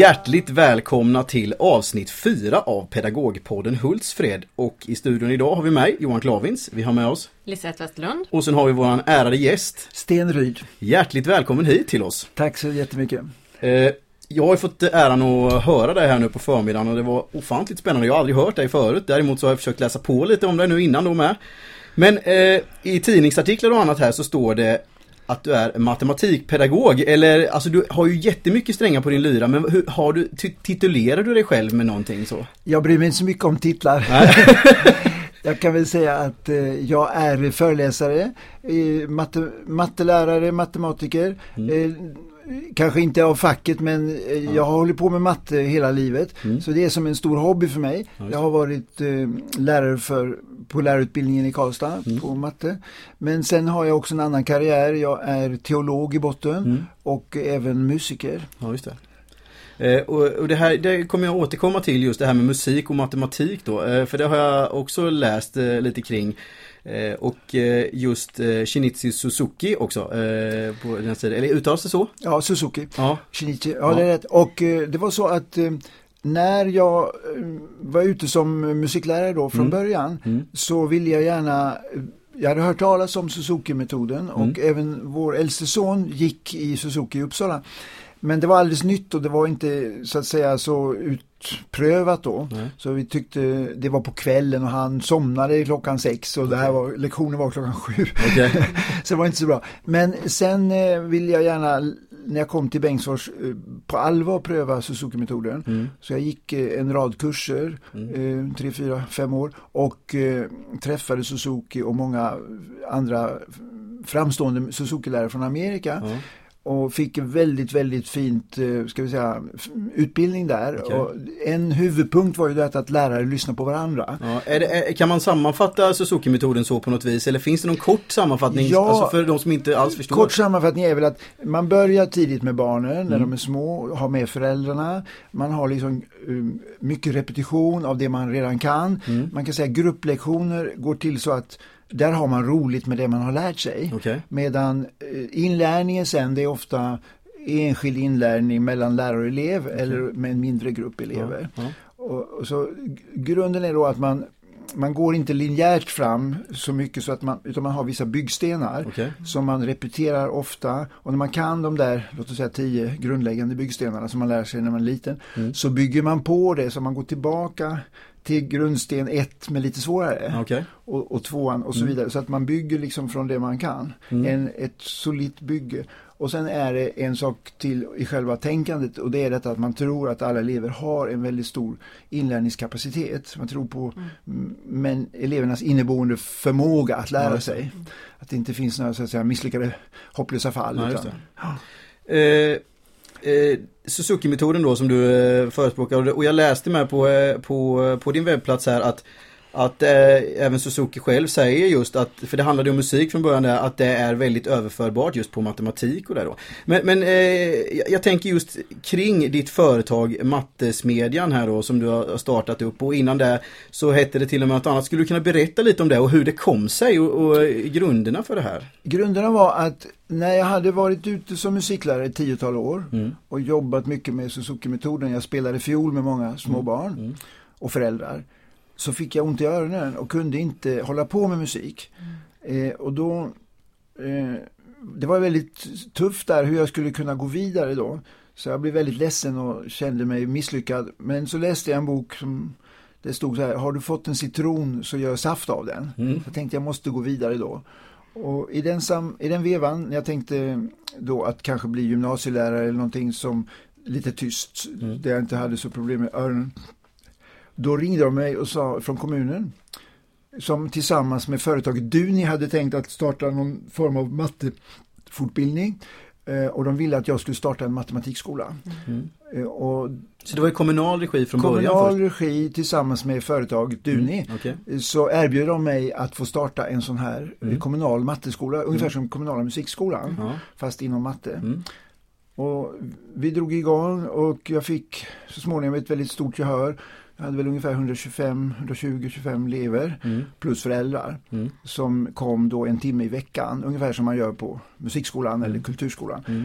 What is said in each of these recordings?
Hjärtligt välkomna till avsnitt 4 av Pedagogpodden Hultsfred. Och i studion idag har vi mig, Johan Klavins. Vi har med oss Lisette Westerlund. Och sen har vi våran ärade gäst Sten Ryd. Hjärtligt välkommen hit till oss. Tack så jättemycket. Eh, jag har fått äran att höra dig här nu på förmiddagen och det var ofantligt spännande. Jag har aldrig hört dig förut. Däremot så har jag försökt läsa på lite om dig nu innan då med. Men eh, i tidningsartiklar och annat här så står det att du är matematikpedagog eller alltså du har ju jättemycket strängar på din lyra men hur, har du, titulerar du dig själv med någonting så? Jag bryr mig inte så mycket om titlar. jag kan väl säga att eh, jag är föreläsare, eh, matte, mattelärare, matematiker. Mm. Kanske inte av facket men eh, jag har hållit på med matte hela livet. Mm. Så det är som en stor hobby för mig. Jag har varit eh, lärare för, på lärarutbildningen i Karlstad mm. på matte. Men sen har jag också en annan karriär. Jag är teolog i botten mm. och även musiker. Ja, just det. Eh, och, och, det här det kommer jag återkomma till just det här med musik och matematik då. Eh, för det har jag också läst eh, lite kring. Och just eh, Shinichi Suzuki också på den sidan. Eller uttalas det så? Ja, Suzuki. Ja. Shinichi, ja, ja. det är rätt. Och det var så att när jag var ute som musiklärare då från mm. början mm. så ville jag gärna jag hade hört talas om Suzuki-metoden och mm. även vår äldste son gick i Suzuki i Uppsala. Men det var alldeles nytt och det var inte så att säga så utprövat då. Nej. Så vi tyckte det var på kvällen och han somnade klockan sex och okay. det här var, lektionen var klockan sju. Okay. så det var inte så bra. Men sen eh, ville jag gärna när jag kom till Bengtsfors eh, på allvar pröva Suzuki-metoden. Mm. Så jag gick eh, en rad kurser, mm. tre, fyra, fem år och träffade Suzuki och många andra framstående Suzuki-lärare från Amerika. Mm och fick en väldigt, väldigt fint eh, ska vi säga, utbildning där. Okay. En huvudpunkt var ju det att lärare lyssnar på varandra. Ja, är det, är, kan man sammanfatta Suzuki-metoden så på något vis? Eller finns det någon kort sammanfattning ja, alltså för de som inte alls förstår? Kort sammanfattning är väl att man börjar tidigt med barnen när mm. de är små, har med föräldrarna. Man har liksom um, mycket repetition av det man redan kan. Mm. Man kan säga grupplektioner går till så att där har man roligt med det man har lärt sig. Okay. Medan eh, inlärningen sen det är ofta enskild inlärning mellan lärare och elev okay. eller med en mindre grupp elever. Ja, ja. Och, och, så grunden är då att man man går inte linjärt fram så mycket så att man, utan man har vissa byggstenar okay. som man repeterar ofta och när man kan de där, låt oss säga tio grundläggande byggstenarna som man lär sig när man är liten mm. så bygger man på det så man går tillbaka till grundsten 1 med lite svårare. Okay. Och, och tvåan och så mm. vidare. Så att man bygger liksom från det man kan. Mm. En, ett solitt bygge. Och sen är det en sak till i själva tänkandet och det är detta att man tror att alla elever har en väldigt stor inlärningskapacitet. Man tror på mm. men elevernas inneboende förmåga att lära ja, sig. Att det inte finns några så att säga, misslyckade hopplösa fall. Ja, utan, ja. Eh, Suzuki-metoden då som du eh, förespråkar. Och jag läste med på, eh, på, eh, på din webbplats här att att eh, även Suzuki själv säger just att, för det handlade om musik från början där, att det är väldigt överförbart just på matematik och det då. Men, men eh, jag tänker just kring ditt företag Mattesmedjan här då som du har startat upp och innan det så hette det till och med något annat. Skulle du kunna berätta lite om det och hur det kom sig och, och grunderna för det här? Grunderna var att när jag hade varit ute som musiklärare i tiotal år mm. och jobbat mycket med Suzuki-metoden, jag spelade fiol med många små mm. barn mm. och föräldrar så fick jag ont i öronen och kunde inte hålla på med musik. Mm. Eh, och då eh, det var väldigt tufft där hur jag skulle kunna gå vidare då. Så jag blev väldigt ledsen och kände mig misslyckad. Men så läste jag en bok som det stod så här, har du fått en citron så gör saft av den. Mm. Jag tänkte jag måste gå vidare då. Och i den, sam, i den vevan, när jag tänkte då att kanske bli gymnasielärare eller någonting som lite tyst, mm. där jag inte hade så problem med öronen. Då ringde de mig och sa från kommunen som tillsammans med företaget Duni hade tänkt att starta någon form av mattefortbildning. Eh, och de ville att jag skulle starta en matematikskola. Mm. Eh, och så det var i kommunal regi från kommunal början? Kommunal regi tillsammans med företaget Duni. Mm. Okay. Så erbjöd de mig att få starta en sån här mm. kommunal matteskola. Ungefär mm. som kommunala musikskolan. Fast inom matte. Mm. Och vi drog igång och jag fick så småningom ett väldigt stort gehör. Jag hade väl ungefär 125-120-25 elever mm. plus föräldrar mm. som kom då en timme i veckan, ungefär som man gör på musikskolan eller mm. kulturskolan. Mm.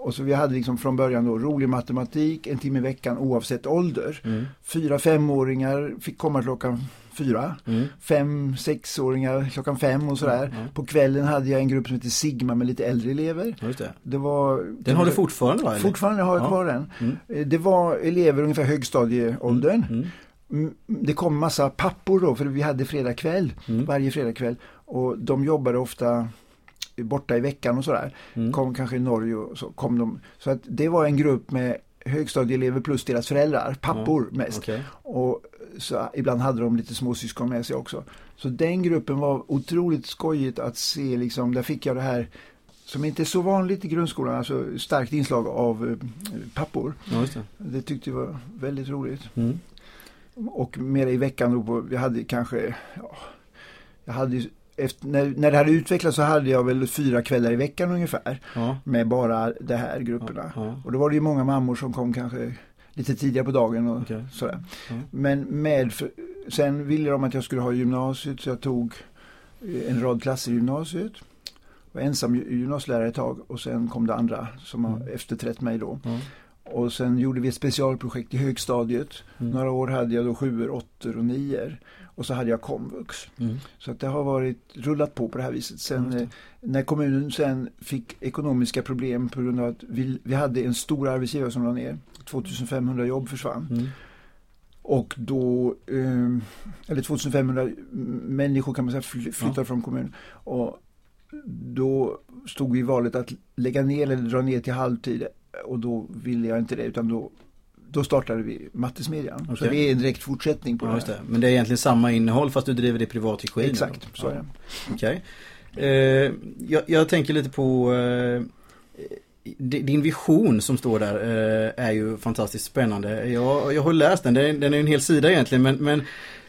Och så vi hade liksom från början då rolig matematik, en timme i veckan oavsett ålder. Mm. Fyra, femåringar fick komma klockan fyra. Mm. Fem, sexåringar klockan fem och sådär. Ja, ja. På kvällen hade jag en grupp som heter Sigma med lite äldre elever. Just det. Det var, Den har du fortfarande va? eller? Fortfarande har jag Ja. kvar den. Mm. Eh, Det var elever ungefär högstadieåldern. Mm. Mm, Det kom massa pappor då, för vi hade fredagkväll, Mm. varje fredagkväll. Och de jobbade ofta borta i veckan och sådär. Mm. Kom kanske i Norge och så kom de. Så att det var en grupp med högstadieelever plus deras föräldrar, pappor mest. Okej. Och så ibland hade de lite småsyskon med sig också. Så den gruppen var otroligt skojigt att se liksom, där fick jag det här som inte är så vanligt i grundskolan, alltså starkt inslag av eh, pappor. Ja, det. Det tyckte jag var väldigt roligt. Mm. Och mer i veckan då, på- vi hade kanske, ja, jag hade efter, när, när det hade utvecklats så hade jag väl fyra kvällar i veckan ungefär Ja. med bara de här grupperna. Ja. Och då var det ju många mammor som kom kanske lite tidigare på dagen och Okej. sådär. Ja. Men med, för, sen ville de att jag skulle ha gymnasiet så jag tog eh, en rad klasser i gymnasiet. Var ensam gy- gymnasielärare ett tag och sen kom det andra som har Mm. efterträtt mig då. Ja. Och sen gjorde vi ett specialprojekt i högstadiet. Mm. Några år hade jag då sjuor, åttor och nior. Och så hade jag komvux. Mm. Så att det har varit rullat på på det här viset. Sen det. eh, när kommunen sen fick ekonomiska problem på grund av att vi, vi hade en stor arbetsgivare som la ner. 2500 jobb försvann. Mm. Och då, eh, eller 2500 människor kan man säga fly- flyttade Ja. från kommunen. Och då stod vi i valet att lägga ner eller dra ner till halvtid. Och då ville jag inte det utan då, då startade vi Mattesmedjan. Så Okej. det är en direkt fortsättning på Ja, det här. Men det är egentligen samma innehåll fast du driver det i privat regi? Exakt, då? så är Ja. det. Okej. Eh, jag, jag tänker lite på eh, di- din vision som står där eh, är ju fantastiskt spännande. Jag, jag har läst den, den är, den är en hel sida egentligen men, men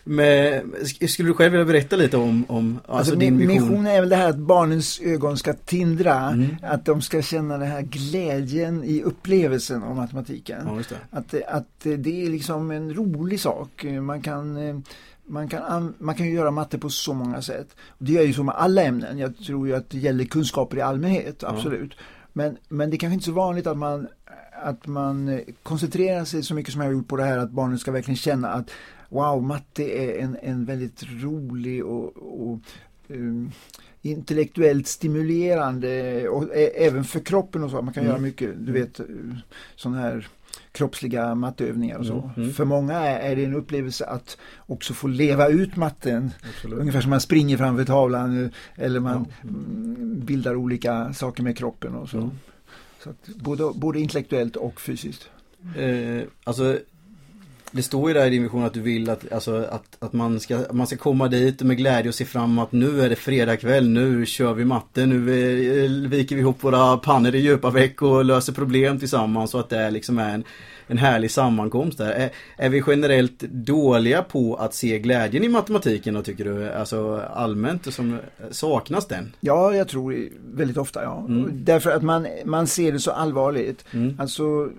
med, sk- skulle du själv vilja berätta lite om, om alltså, Alltså, din min vision? mission är väl det här att barnens ögon ska tindra. Mm. Att de ska känna den här glädjen i upplevelsen av matematiken. Ja, det. Att, att det är liksom en rolig sak. Man kan, man kan, an- man kan ju göra matte på så många sätt. Det är ju så med alla ämnen. Jag tror ju att det gäller kunskaper i allmänhet, absolut. Men, men det är kanske inte så vanligt att man, att man koncentrerar sig så mycket som jag har gjort på det här att barnen ska verkligen känna att wow, matte är en, en väldigt rolig och, och um, intellektuellt stimulerande och även för kroppen och så. Man kan Mm. göra mycket, du vet, sådana här kroppsliga matteövningar och så. Mm, mm. För många är, det en upplevelse att också få leva ut matten. Absolut. Ungefär som man springer framför tavlan eh, eller man mm, bildar olika saker med kroppen och så. Mm. så både, både intellektuellt och fysiskt. Eh, alltså det står ju där i din vision att du vill att, alltså, att, att man, ska, man ska komma dit med glädje och se fram emot att nu är det fredag kväll, nu kör vi matte, nu eh, viker vi ihop våra pannor i djupa veck och löser problem tillsammans så att det liksom är en, en härlig sammankomst där. Är, är vi generellt dåliga på att se glädjen i matematiken då tycker du? Alltså allmänt, som, saknas den? Ja, jag tror väldigt ofta ja. Mm. Därför att man, man ser det så allvarligt. Mm. Alltså,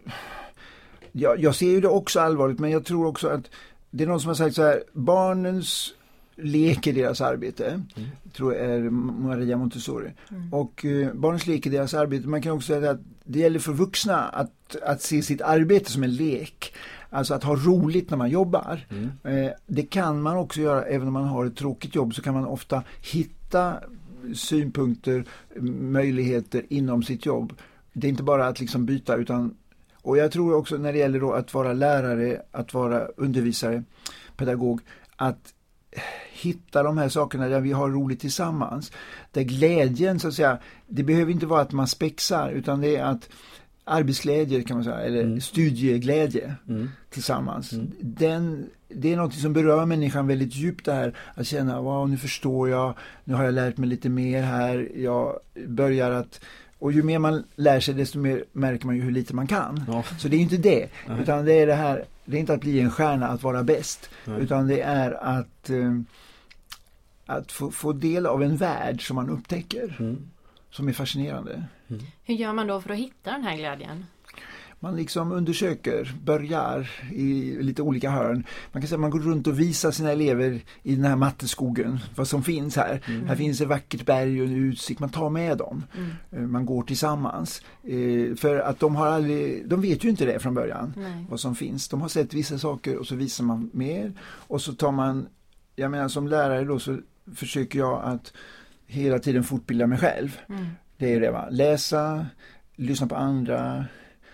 jag, jag ser ju det också allvarligt men jag tror också att det är någon som har sagt så här, barnens lek är deras arbete. Mm. Tror jag är Maria Montessori. Och eh, barnens lek är deras arbete. Man kan också säga att det gäller för vuxna att, att se sitt arbete som en lek. Alltså att ha roligt när man jobbar. Mm. Eh, det kan man också göra även om man har ett tråkigt jobb så kan man ofta hitta synpunkter, möjligheter inom sitt jobb. Det är inte bara att liksom byta utan och jag tror också när det gäller att vara lärare, att vara undervisare, pedagog, att hitta de här sakerna där vi har roligt tillsammans. Där glädjen så att säga, det behöver inte vara att man spexar utan det är att arbetsglädje kan man säga, eller Mm. studieglädje Mm. tillsammans. Mm. Den, det är något som berör människan väldigt djupt det här. Att känna, wow nu förstår jag, nu har jag lärt mig lite mer här, jag börjar att och ju mer man lär sig desto mer märker man ju hur lite man kan. Ja. Så det är inte det, Nej. utan det är det här, det är inte att bli en stjärna, att vara bäst, Nej. utan det är att, eh, att få, få del av en värld som man upptäcker, Mm. som är fascinerande. Hur gör man då för att hitta den här glädjen? Man liksom undersöker, börjar i lite olika hörn. Man kan säga att man går runt och visar sina elever i den här matteskogen vad som finns här. Mm. Här finns ett vackert berg och en utsikt. Man tar med dem. Mm. Eh, man går tillsammans. Eh, för att de har aldrig, de vet ju inte det från början Nej. vad som finns. De har sett vissa saker och så visar man mer och så tar man, jag menar som lärare då så försöker jag att hela tiden fortbilda mig själv. Mm. Det är det va, läsa, lyssna på andra,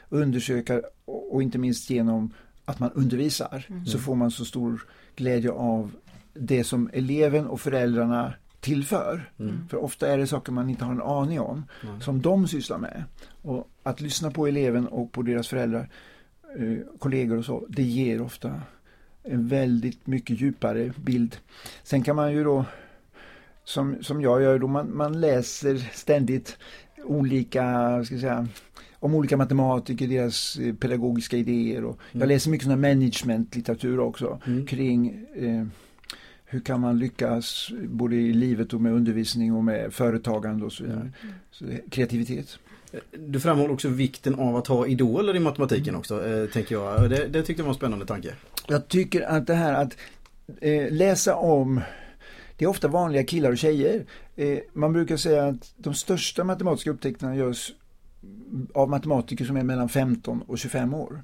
undersöka och inte minst genom att man undervisar mm. så får man så stor glädje av det som eleven och föräldrarna tillför. Mm. För ofta är det saker man inte har en aning om mm. som de sysslar med. Och att lyssna på eleven och på deras föräldrar, eh, kollegor och så, det ger ofta en väldigt mycket djupare bild. Sen kan man ju då, som, som jag gör, då man, man läser ständigt olika, ska jag säga, om olika matematiker, deras eh, pedagogiska idéer. Och mm. Jag läser mycket sån managementlitteratur också mm. kring eh, hur kan man lyckas både i livet och med undervisning och med företagande och så vidare. Mm. Så, kreativitet. Du framhåller också vikten av att ha idoler i matematiken mm. också, eh, tänker jag. Det, det tyckte jag var en spännande tanke. Jag tycker att det här att eh, läsa om det är ofta vanliga killar och tjejer. Eh, man brukar säga att de största matematiska upptäckterna görs av matematiker som är mellan 15 och 25 år.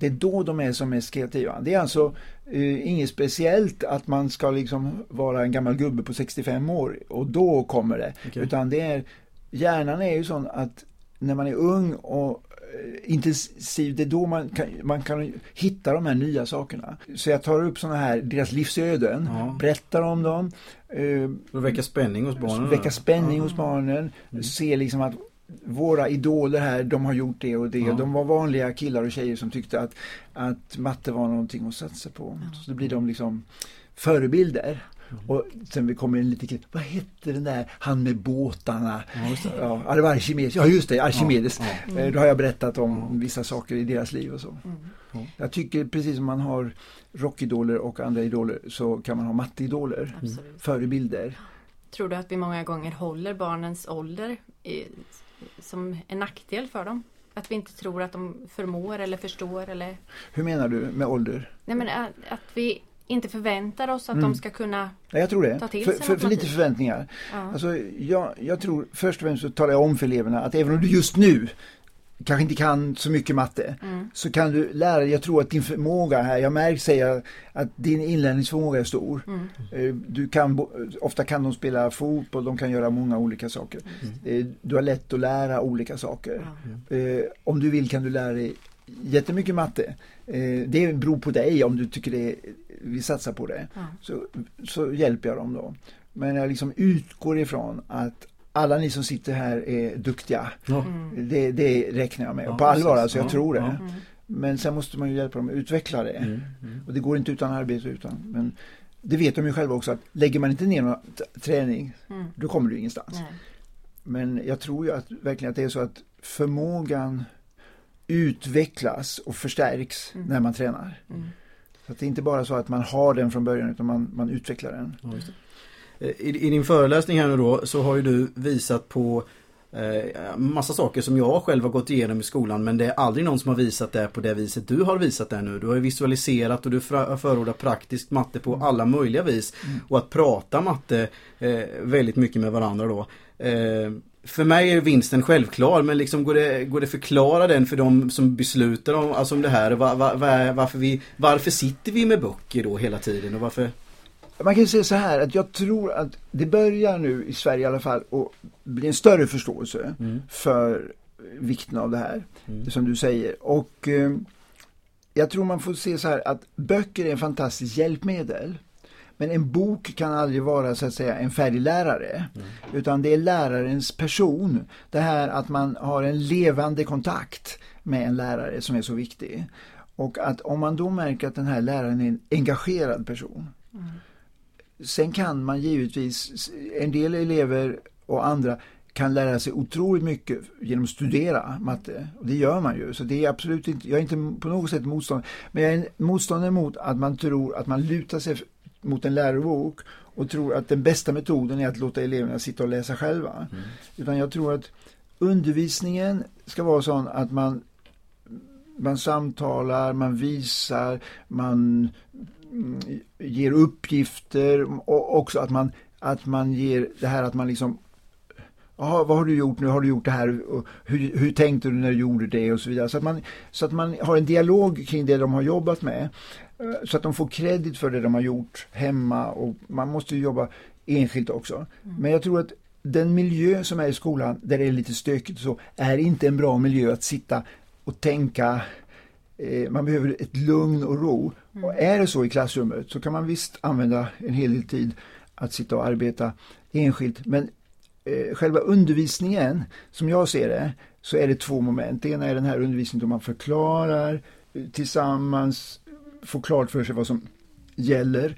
Det är då de är som mest kreativa. Det är alltså eh, inget speciellt att man ska liksom vara en gammal gubbe på 65 år och då kommer det. Okay. Utan det är, hjärnan är ju sån att när man är ung och eh, intensiv, det är då man kan, man kan hitta de här nya sakerna. Så jag tar upp sådana här, deras livsöden, ja. berättar om dem. Eh, väcka spänning hos barnen? Väcka spänning ja. hos barnen. Mm. Se liksom att våra idoler här, de har gjort det och det. Ja. De var vanliga killar och tjejer som tyckte att, att matte var någonting att satsa på. Ja. Så då blir de liksom förebilder. Mm. Och sen vi kommer en liten vad hette den där, han med båtarna? Ja, ja det var Archimedes, ja just det, Archimedes. Ja, ja. Mm. Då har jag berättat om vissa saker i deras liv och så. Mm. Jag tycker precis som man har rockidoler och andra idoler så kan man ha matteidoler, förebilder. Tror du att vi många gånger håller barnens ålder i, som en nackdel för dem? Att vi inte tror att de förmår eller förstår eller... Hur menar du med ålder? Nej men att, att vi inte förväntar oss att mm. de ska kunna ja, jag tror det. ta till sig för, för, för lite förväntningar. Ja. Alltså, jag, jag tror först och främst så talar jag om för eleverna att även om du just nu kanske inte kan så mycket matte mm. så kan du lära dig, jag tror att din förmåga här, jag märker säga att din inlärningsförmåga är stor. Mm. Eh, du kan, ofta kan de spela fotboll, de kan göra många olika saker. Mm. Eh, du har lätt att lära olika saker. Mm. Om du vill kan du lära dig jättemycket matte. Det beror på dig om du tycker det, vi satsar på det. Så, så hjälper jag dem då. Men jag liksom utgår ifrån att alla ni som sitter här är duktiga. Mm. Det, det räknar jag med. Ja, på allvar alltså, jag ja, tror det. Ja. Men sen måste man ju hjälpa dem att utveckla det. Mm, mm. Och det går inte utan arbete utan. Men det vet de ju själva också att lägger man inte ner någon träning mm. då kommer du ingenstans. Nej. Men jag tror ju att verkligen att det är så att förmågan utvecklas och förstärks mm. när man tränar. Mm. Så att det är inte bara så att man har den från början utan man, man utvecklar den. Eh, I, I, din föreläsning här nu då så har ju du visat på eh, massa saker som jag själv har gått igenom i skolan men det är aldrig någon som har visat det på det viset du har visat det nu. Du har visualiserat och du förordar praktiskt matte på mm. alla möjliga vis. Mm. Och att prata matte eh, väldigt mycket med varandra då. Eh, för mig är vinsten självklar men liksom går det, går det förklara den för de som beslutar om, alltså om det här? Var, var, var, varför, vi, varför sitter vi med böcker då hela tiden och varför man kan säga så här att jag tror att det börjar nu i Sverige i alla fall att bli en större förståelse mm. för vikten av det här. Mm. Det som du säger. Och eh, jag tror man får se så här att böcker är en fantastisk hjälpmedel. Men en bok kan aldrig vara så att säga en färdig lärare. Mm. Utan det är lärarens person. Det här att man har en levande kontakt med en lärare som är så viktig. Och att om man då märker att den här läraren är en engagerad person. Mm. Sen kan man givetvis, en del elever och andra kan lära sig otroligt mycket genom att studera matte. Och det gör man ju. Så det är absolut inte, jag är inte på något sätt motståndare. Men jag är motståndare mot att man tror att man lutar sig mot en lärobok och tror att den bästa metoden är att låta eleverna sitta och läsa själva. Mm. Utan jag tror att undervisningen ska vara sån att man man samtalar, man visar, man ger uppgifter och också att man, att man ger det här att man liksom Aha, vad har du gjort nu? Har du gjort det här? Hur, hur tänkte du när du gjorde det? Och så vidare. Så att, man, så att man har en dialog kring det de har jobbat med. Eh, så att de får kredit för det de har gjort hemma och man måste jobba enskilt också. Mm. Men jag tror att den miljö som är i skolan där det är lite stökigt och så är inte en bra miljö att sitta och tänka man behöver ett lugn och ro. Mm. Och är det så i klassrummet så kan man visst använda en hel del tid att sitta och arbeta enskilt. Men eh, själva undervisningen, som jag ser det, så är det två moment. Det ena är den här undervisningen då man förklarar eh, tillsammans, får klart för sig vad som gäller,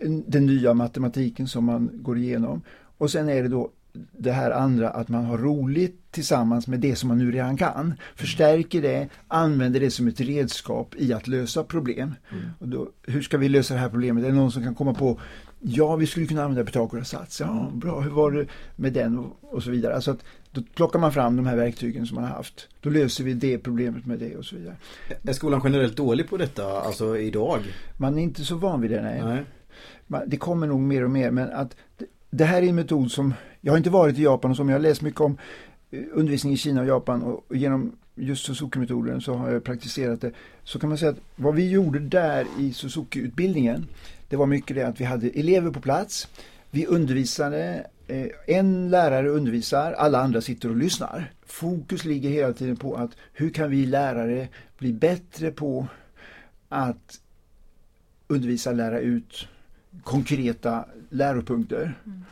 eh, den nya matematiken som man går igenom. Och sen är det då det här andra att man har roligt tillsammans med det som man nu redan kan. Förstärker det, använder det som ett redskap i att lösa problem. Mm. Och då, hur ska vi lösa det här problemet? Är det någon som kan komma på Ja, vi skulle kunna använda Pythagoras sats. Ja, bra. Hur var det med den? Och, och så vidare. Alltså att då plockar man fram de här verktygen som man har haft. Då löser vi det problemet med det och så vidare. Är skolan generellt dålig på detta, alltså idag? Man är inte så van vid det, nej. nej. Man, det kommer nog mer och mer, men att det här är en metod som, jag har inte varit i Japan och som jag har läst mycket om eh, undervisning i Kina och Japan och genom just Suzuki-metoden så har jag praktiserat det. Så kan man säga att vad vi gjorde där i Suzuki-utbildningen det var mycket det att vi hade elever på plats. Vi undervisade, eh, en lärare undervisar, alla andra sitter och lyssnar. Fokus ligger hela tiden på att hur kan vi lärare bli bättre på att undervisa, lära ut konkreta läropunkter. Mm.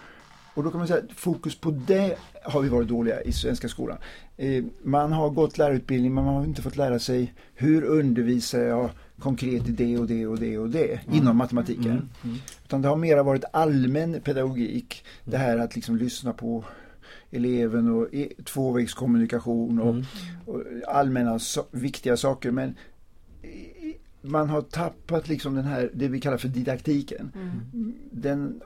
Och då kan man säga att fokus på det har vi varit dåliga i svenska skolan. Eh, man har gått lärarutbildning men man har inte fått lära sig hur undervisar jag konkret i det och det och det och det mm. inom matematiken. Mm. Mm. Utan det har mera varit allmän pedagogik. Det här att liksom lyssna på eleven och tvåvägskommunikation och, mm. och allmänna so viktiga saker. Men man har tappat liksom den här, det vi kallar för didaktiken. Mm. Den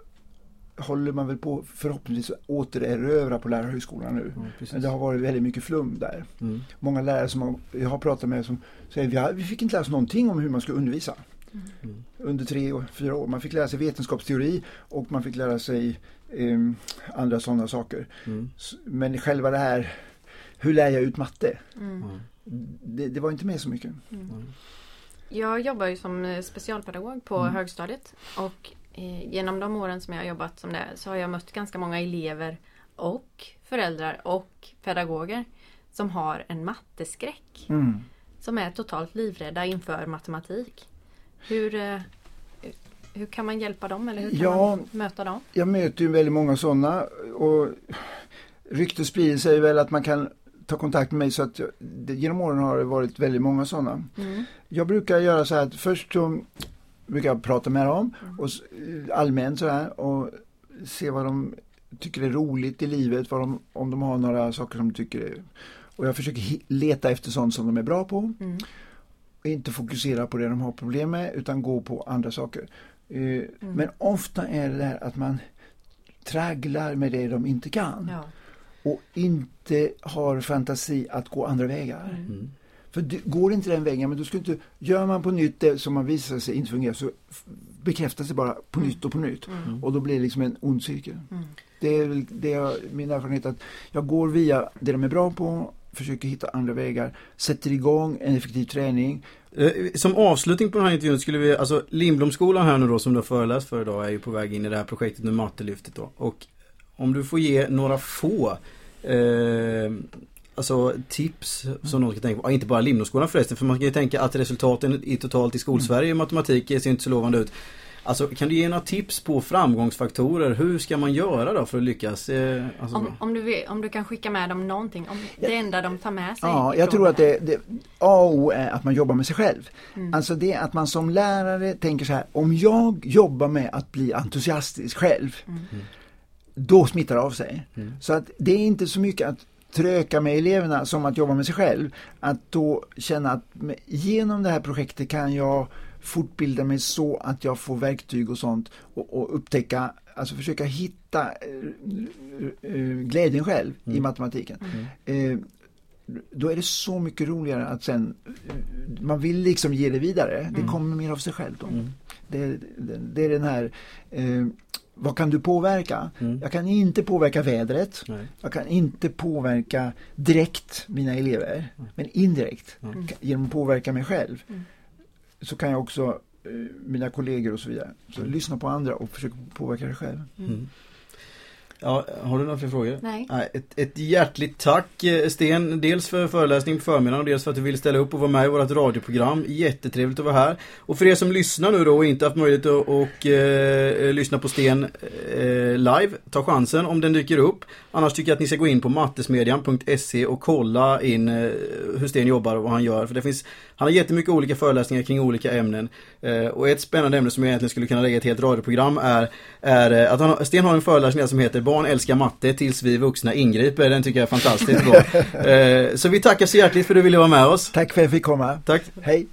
håller man väl på förhoppningsvis att återerövra på lärarhögskolan nu. Mm, Men det har varit väldigt mycket flum där. Mm. Många lärare som jag har pratat med som säger att vi fick inte lära oss någonting om hur man skulle undervisa. Mm. Under tre och fyra år. Man fick lära sig vetenskapsteori och man fick lära sig eh, andra sådana saker. Mm. Men själva det här, hur lär jag ut matte? Mm. Det, det, var inte med så mycket. Jag jobbar ju som specialpedagog på högstadiet och Eh, genom de åren som jag har jobbat som det så har jag mött ganska många elever och föräldrar och pedagoger som har en matteskräck. Mm. Som är totalt livrädda inför matematik. Hur, eh, hur kan man hjälpa dem eller hur kan ja, man möta dem? Jag möter ju väldigt många sådana och ryktet sprider sig väl att man kan ta kontakt med mig så att genom åren har det varit väldigt många sådana. Mm. Jag brukar göra så här att först så brukar jag prata med dem mm. och allmänt sådär och se vad de tycker är roligt i livet, vad de, om de har några saker som de tycker är... Och jag försöker leta efter sånt som de är bra på. Mm. Och inte fokusera på det de har problem med utan gå på andra saker. Uh, mm. Men ofta är det där att man tragglar med det de inte kan. Ja. Och inte har fantasi att gå andra vägar. Mm. För det, går inte den vägen, men då ska inte, gör man på nytt det som man visar sig inte fungerar så bekräftas det bara på mm. nytt och på nytt. Mm. Och då blir det liksom en ond cirkel. Mm. Det är, det är min erfarenhet att jag går via det de är bra på, försöker hitta andra vägar, sätter igång en effektiv träning. Eh, som avslutning på den här intervjun skulle vi, alltså Lindblomskolan här nu då som du har föreläst för idag är ju på väg in i det här projektet med Mattelyftet då. Och om du får ge några få eh, alltså, tips som någon ska tänka på. Inte bara Limnoskolan förresten, för man kan ju tänka att resultaten i totalt i skolsverige i matematik ser inte så lovande ut. Alltså kan du ge några tips på framgångsfaktorer? Hur ska man göra då för att lyckas? Eh, alltså... om, om, du vill, om du kan skicka med dem någonting, om det enda de tar med sig? Ja, jag tror att det, det, A och O är att man jobbar med sig själv. Mm. Alltså det att man som lärare tänker så här, om jag jobbar med att bli entusiastisk själv, mm. då smittar det av sig. Mm. Så att det är inte så mycket att tröka med eleverna som att jobba med sig själv. Att då känna att genom det här projektet kan jag fortbilda mig så att jag får verktyg och sånt och, och upptäcka, alltså försöka hitta äh, äh, glädjen själv mm. i matematiken. Mm. Då är det så mycket roligare att sen, man vill liksom ge det vidare. Det kommer mer av sig själv då. Mm. Det, det, det är den här, eh, vad kan du påverka? Mm. Jag kan inte påverka vädret. Nej. Jag kan inte påverka direkt mina elever. Men indirekt, Mm. genom att påverka mig själv. Mm. Så kan jag också eh, mina kollegor och så vidare. Så lyssna på andra och försök påverka dig själv. Ja, har du några fler frågor? Nej. Nej, ett, ett hjärtligt tack eh, Sten, dels för föreläsningen på förmiddagen och dels för att du ville ställa upp och vara med i vårt radioprogram. Jättetrevligt att vara här. Och för er som lyssnar nu då och inte haft möjlighet att och, eh, lyssna på Sten eh, live, ta chansen om den dyker upp. Annars tycker jag att ni ska gå in på mattesmedjan.se och kolla in eh, hur Sten jobbar och vad han gör. För det finns, han har jättemycket olika föreläsningar kring olika ämnen. Eh, och ett spännande ämne som jag egentligen skulle kunna lägga ett helt radioprogram är, är eh, att han, Sten har en föreläsning som heter barn älskar matte tills vi vuxna ingriper. Den tycker jag är fantastiskt bra. Eh, så vi tackar så hjärtligt för att du ville vara med oss. Tack för att jag fick komma. Tack. Hej.